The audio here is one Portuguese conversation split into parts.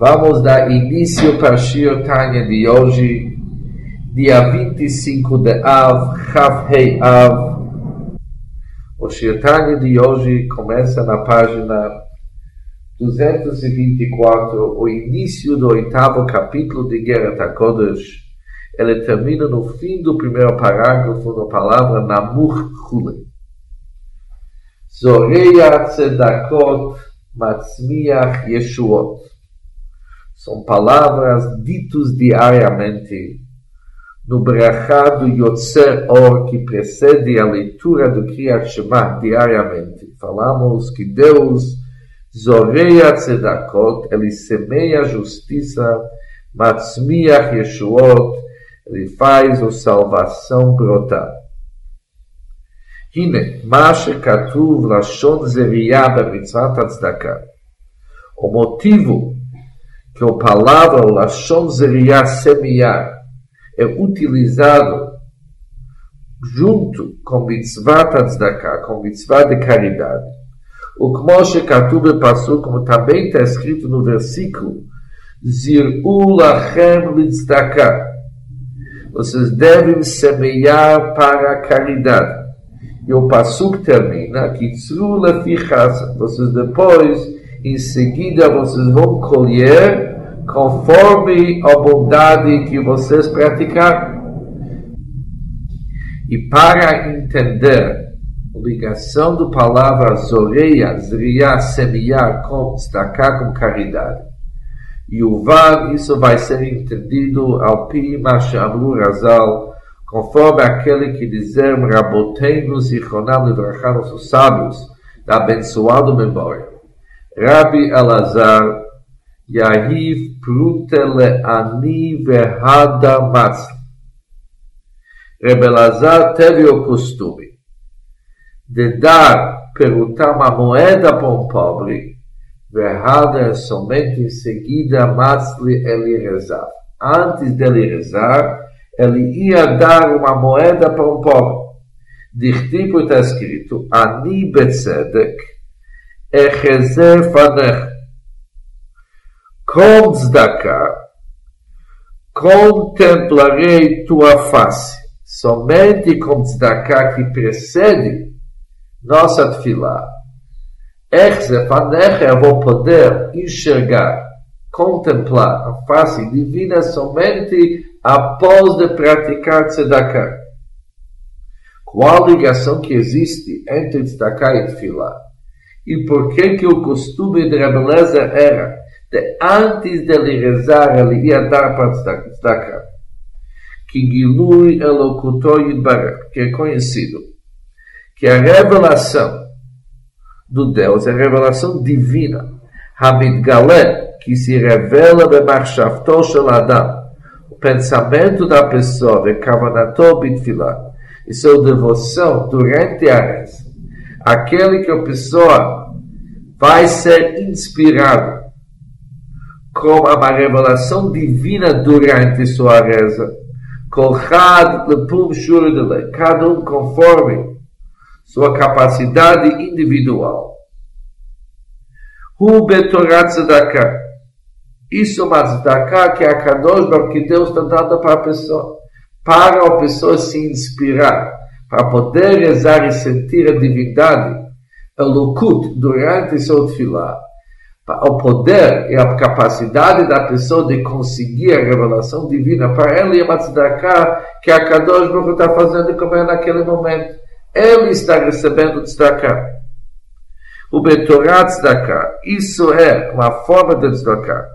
Vamos dar início para Shir Tanya de hoje, dia 25 de Av, Chav Hei Av. O Shir Tanya de hoje começa na página 224, o início do oitavo capítulo de Geret HaKodesh. Ele termina no fim do primeiro parágrafo na palavra Namur Chule. Zoreia Tzedakot Matzmiach Yeshuot são palavras ditas diariamente no brachá do Yotzer Or que precede a leitura do Kriyat Shema diariamente. Falamos que Deus zoreia tzedakot, ele semeia a justiça, matzmiach yeshuot, ele faz a salvação brotar. הנה, מה שכתוב לשון זריעה במצוות הצדקה. O motivo que a palavra Lashon Zeriah semear é utilizado junto com mitzvah tzedakah, com mitzvah de caridade. O Kmoshe Katube passou, como também está escrito no versículo, Zir'u lachem litzedakah. Vocês devem semear para a caridade. E o Passuk termina, Kitzru lefichas. Vocês depois, em seguida, vocês vão colher conforme a bondade que vocês praticaram. E para entender a ligação da palavra zoreia, zriya, semear, com destacar com caridade. E o Vav, isso vai ser entendido ao pi Mashamru Razal, conforme aquele que dizer Raboteinu Zichronam Livrachá, nossos sábios, da abençoada memória. Rabbi Elazar, Yahiv Prutele Ani Verhada Matzli. Rebelazar teve o costume de dar, perguntar uma moeda para um pobre, Verhada somente em seguida Matzli ele rezava. Antes dele rezar, ele ia dar uma moeda para um pobre. Dichtipo está escrito, Ani Betzedek, Echezer Fanech, com tzedakah, contemplarei tua face. Somente com tzedakah que precede nossa tefilá. eu vou poder enxergar, contemplar a face divina somente após de praticar tzedakah. Qual a ligação que existe entre tzedakah e tefilá? E por que que o costume de rebeleza era antes dele rezar, ele ia dar para destacar que Gilui Elokutor Yidbarach, que é conhecido, que a revelação do Deus, a revelação divina, Hamid Galé, que se revela Bemachshavto Shel Adam, o pensamento da pessoa, Vekavanato Bitfilah, e sua devoção durante a reza, aquele que a pessoa vai ser inspirado com a revelação divina durante sua reza. Cada um conforme sua capacidade individual. Hu betorat tzedakah. Isso é uma que a Kadosh que Deus está dando para a pessoa. Para a pessoa se inspirar, para poder rezar e sentir a divindade, a lukut, durante seu tefillah o poder e a capacidade da pessoa de conseguir a revelação divina para ela e a tzedakah que a Kadosh Baruch está fazendo como é naquele momento. Ele está recebendo tzedakah. O Betorah tzedakah, isso é uma forma de tzedakah.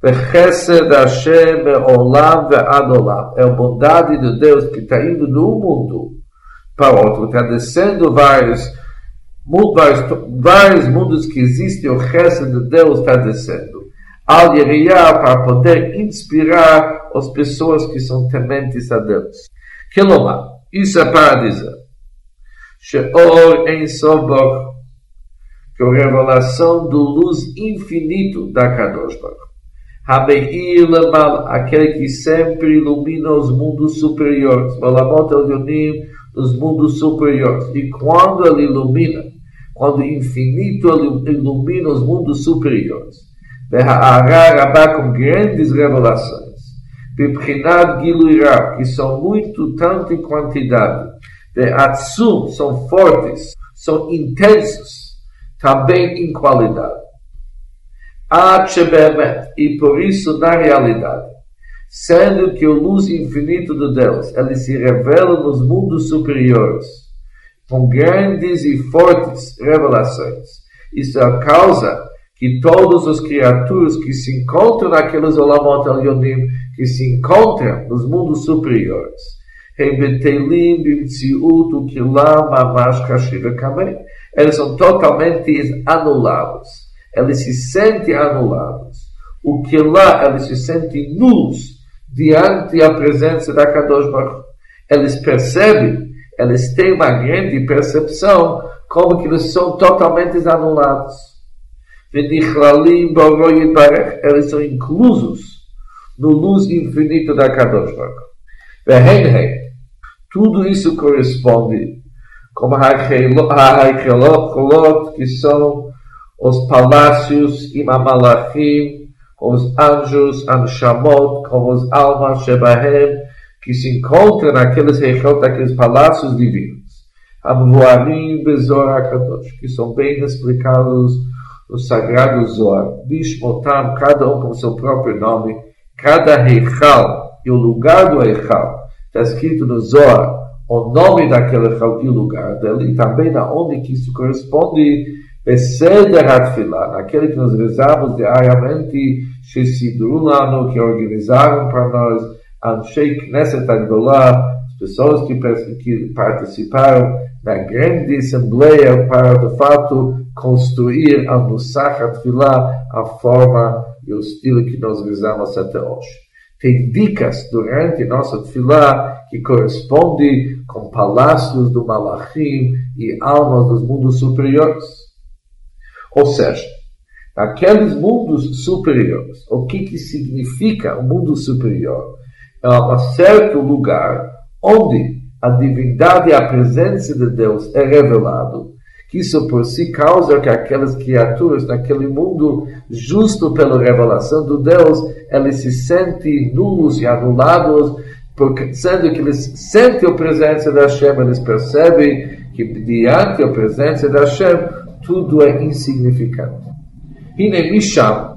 Vechesed Hashem olam ve'ad. É a bondade de Deus que está indo de um mundo para outro, está descendo vários vários, vários mundos que existem, o resto de Deus está descendo. Al para poder inspirar as pessoas que são tementes a Deus. Kilomar, isso é para dizer. Sheor em Sobor, que é a revelação do luz infinito da Kadosh Baruch. Lemal, aquele que sempre ilumina os mundos superiores. Malamot Elyonim, os mundos superiores. E quando ele ilumina, quando o infinito ilumina os mundos superiores. Rabá com grandes revelações. Bibrinat Giluirá, que são muito, tanto em quantidade. De Atsum, são fortes, são intensos, também em qualidade. Atchebemet, e por isso na realidade. Sendo que a luz infinita de Deus, ele se revela nos mundos superiores com grandes e fortes revelações. Isso é a causa que todas as criaturas que se encontram naqueles Olamot que se encontram nos mundos superiores, eles são totalmente anulados. Eles se sentem anulados. O que lá eles se sentem nulos diante da presença da Kadosh Baruch. Eles percebem, eles têm uma grande percepção como que eles são totalmente anulados. Eles são inclusos no luz infinito da Kadosh Baruch. Tudo isso corresponde como a Haichelot, que são os palácios e Mamalachim, os anjos, Anshamot, como os almas Shebahem, que se encontram naqueles reichot, naqueles palácios divinos. Amvoarim Bezor que são bem explicados no Sagrado Zohar. Bishmotam, cada um com seu próprio nome, cada reichal e o lugar do reichal. Está escrito no Zohar o nome daquele reichal e o lugar dele, e também na onde que isso corresponde Beseder Atfilah, naquele que nós rezamos diariamente, Shesidrulano, que organizaram para nós, Anshei Knesset Agdolá, as pessoas que, participaram da grande assembleia para, de fato, construir a Nusach Atfilah, a forma e o estilo que nós rezamos até hoje. Tem dicas durante nossa Tfilah que corresponde com palácios do Malachim e almas dos mundos superiores. Ou seja, aqueles mundos superiores, o que, que significa o mundo superior? É um certo lugar onde a divindade e a presença de Deus é revelado, que isso por si causa que aquelas criaturas naquele mundo, justo pela revelação de Deus, eles se sentem nulos e anulados, porque sendo que eles sentem a presença da Hashem, eles percebem que diante da presença da Hashem, tudo é insignificante. Hine Misham,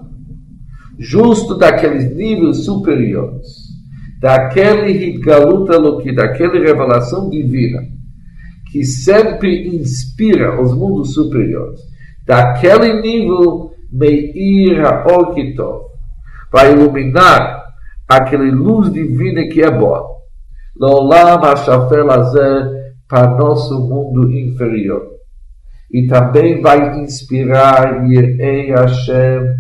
justo daqueles níveis superiores, daquele Hitgalut Eloki, daquela revelação divina, que sempre inspira os mundos superiores, daquele nível Meir HaOrkitov, vai iluminar aquela luz divina que é boa. Lolam HaShafer Lazer, para nosso mundo inferior e também vai inspirar Yirei Hashem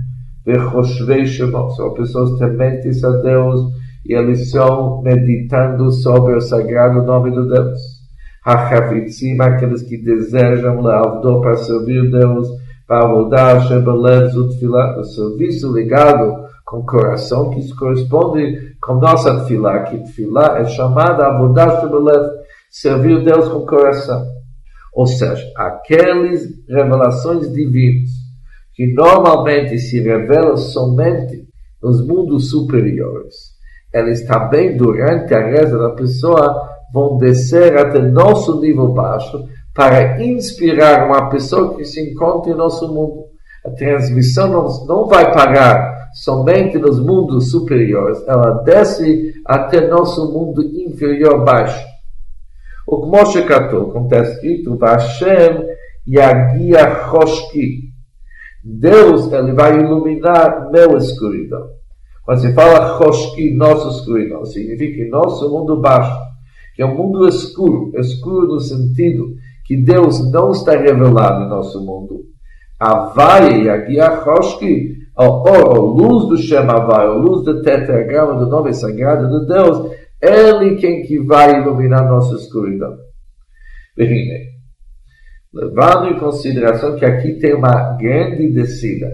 Vechoshvei Shemot. São pessoas tementes a Deus eles estão meditando sobre o sagrado nome de Deus. Hachavitzim, aqueles que desejam Leavdor para servir Deus, para mudar Hashem Belev Zutfilah, o serviço ligado com o coração, que isso corresponde com nossa Tfilah, que Tfilah é chamada Avodah Hashem Belev, servir Deus com o coração. Ou seja, aquelas revelações divinas que normalmente se revelam somente nos mundos superiores, ela está bem durante a reza da pessoa, vão descer até nosso nível baixo para inspirar uma pessoa que se encontra em nosso mundo. A transmissão não, não vai parar somente nos mundos superiores, ela desce até nosso mundo inferior baixo. O Moshe Katou, como está escrito, Vashem Yagia Roshki. Deus ele vai iluminar meu escuridão. Quando se fala Choshki, nossa escuridão, significa nosso mundo baixo, que é um mundo escuro, escuro no sentido que Deus não está revelado em nosso mundo. Avaya Yagia Choshki, a, a luz do Shem Havai, a luz do tetragrama do nome sagrado de Deus, ele quem que vai iluminar nossa escuridão. Verine. Levando em consideração que aqui tem uma grande descida.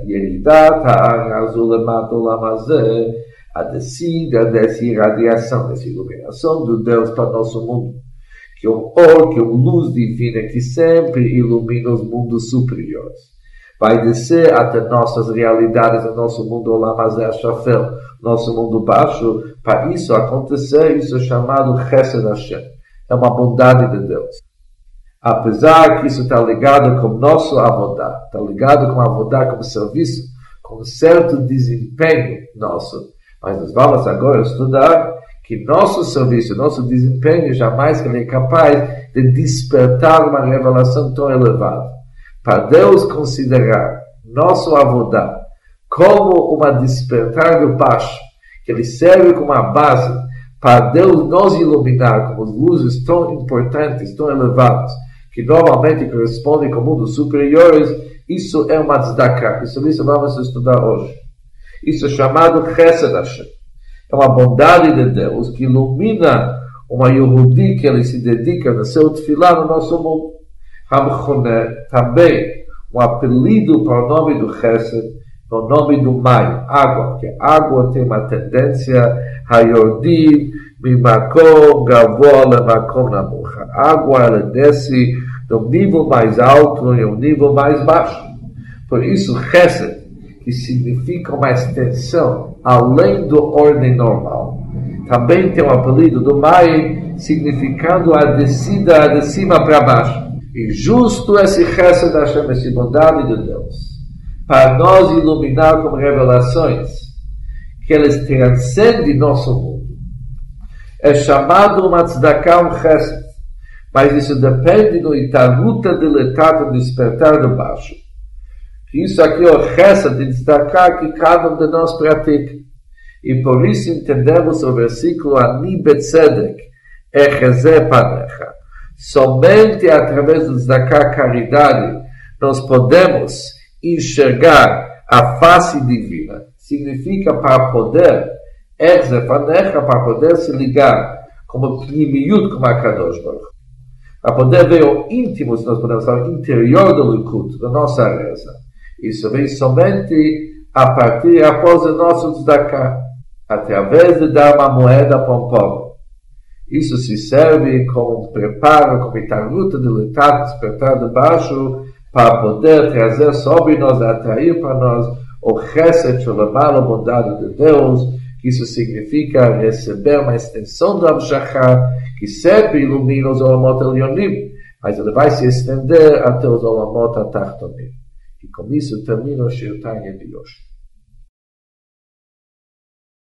A descida dessa irradiação, dessa iluminação do Deus para nosso mundo. Que é um or, que é uma luz divina que sempre ilumina os mundos superiores. vai descer até nossas realidades, o nosso mundo Olamazé Shafel, nosso mundo baixo. Para isso acontecer, isso é chamado Chesed Hashem. É uma bondade de Deus. Apesar que isso está ligado com nosso avodá, está ligado com avodá como serviço, com certo desempenho nosso. Mas nós vamos agora estudar que nosso serviço, nosso desempenho, jamais ele é capaz de despertar uma revelação tão elevada. Para Deus considerar nosso avodá como uma despertar do baixo, que ele serve como uma base para Deus nos iluminar como luzes tão importantes, tão elevadas, que normalmente correspondem com mundos superiores, isso é uma tzedakah. Isso, isso vamos estudar hoje. Isso é chamado Chesed Hashem. É uma bondade de Deus que ilumina uma Yehudi que ele se dedica no seu tefilá no nosso mundo. Hamchoné, também um apelido para o nome do Chesed, o nome do Mai, água, porque água tem uma tendência a Yordim, Mimakom, Gavoa, Lemakom, Namucha. Água, ela desce de um nível mais alto e um nível mais baixo. Por isso, Chesed, que significa uma extensão além do ordem normal, também tem um apelido do Mai, significando a descida de cima para baixo. E justo esse Chesed Hashem, essa bondade de Deus, para nós iluminar com revelações, que eles transcendem nosso mundo, é chamado uma tzedakah, um Chesed mas isso depende do itaruta deletado despertar de baixo. Isso aqui é o resta de destacar que cada um de nós pratica. E por isso entendemos o versículo Ani Betzedek, Echezé Panecha. Somente através do destacar caridade nós podemos enxergar a face divina. Significa para poder, Echezé Panecha, para poder se ligar como Pnimiut, como a Kadosh Baruch a poder ver o íntimo, se nós podemos falar, interior do Likud, da nossa reza. Isso vem somente a partir, após o nosso tzedakah, através de dar uma moeda para um pobre. Isso se serve como preparo, como itaruta de lutar, despertar de baixo, para poder trazer sobre nós, atrair para nós o chesed, o bondade de Deus, isso significa receber uma extensão do Abshachar, que sempre ilumina os Olamot Elionim, mas ele vai se estender até os Olamot Atachtonim. E com isso termina o Shirtanya de hoje.